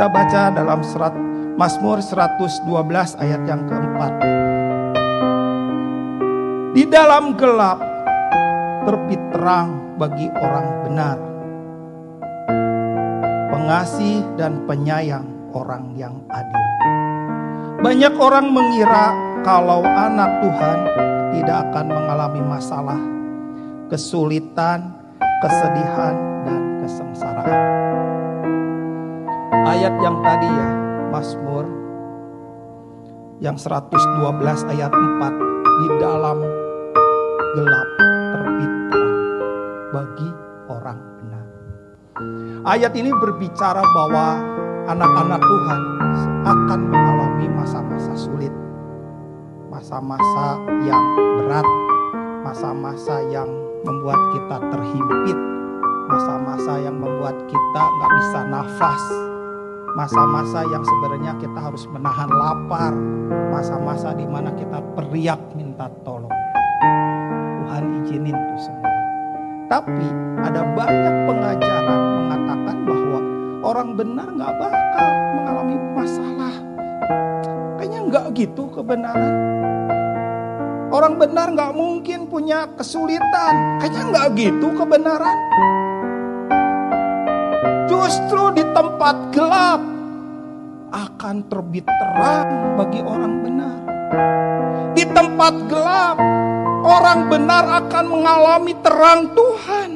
Kita baca dalam surat Mazmur 112 ayat yang keempat. Di dalam gelap terbit terang bagi orang benar. Pengasih dan penyayang orang yang adil. Banyak orang mengira kalau anak Tuhan tidak akan mengalami masalah, kesulitan, kesedihan, dan Ayat yang tadi ya, Mazmur yang 112 ayat 4 di dalam gelap terbit bagi orang benar. Ayat ini berbicara bahwa anak-anak Tuhan akan mengalami masa-masa sulit, masa-masa yang berat, masa-masa yang membuat kita terhimpit, masa-masa yang membuat kita nggak bisa nafas, masa-masa yang sebenarnya kita harus menahan lapar, masa-masa di mana kita periak minta tolong. Tuhan izinin itu semua. Tapi ada banyak pengajaran mengatakan bahwa orang benar nggak bakal mengalami masalah. Kayaknya nggak gitu kebenaran. Orang benar nggak mungkin punya kesulitan. Kayaknya nggak gitu kebenaran. Justru di tempat gelap akan terbit terang bagi orang benar. Di tempat gelap orang benar akan mengalami terang Tuhan.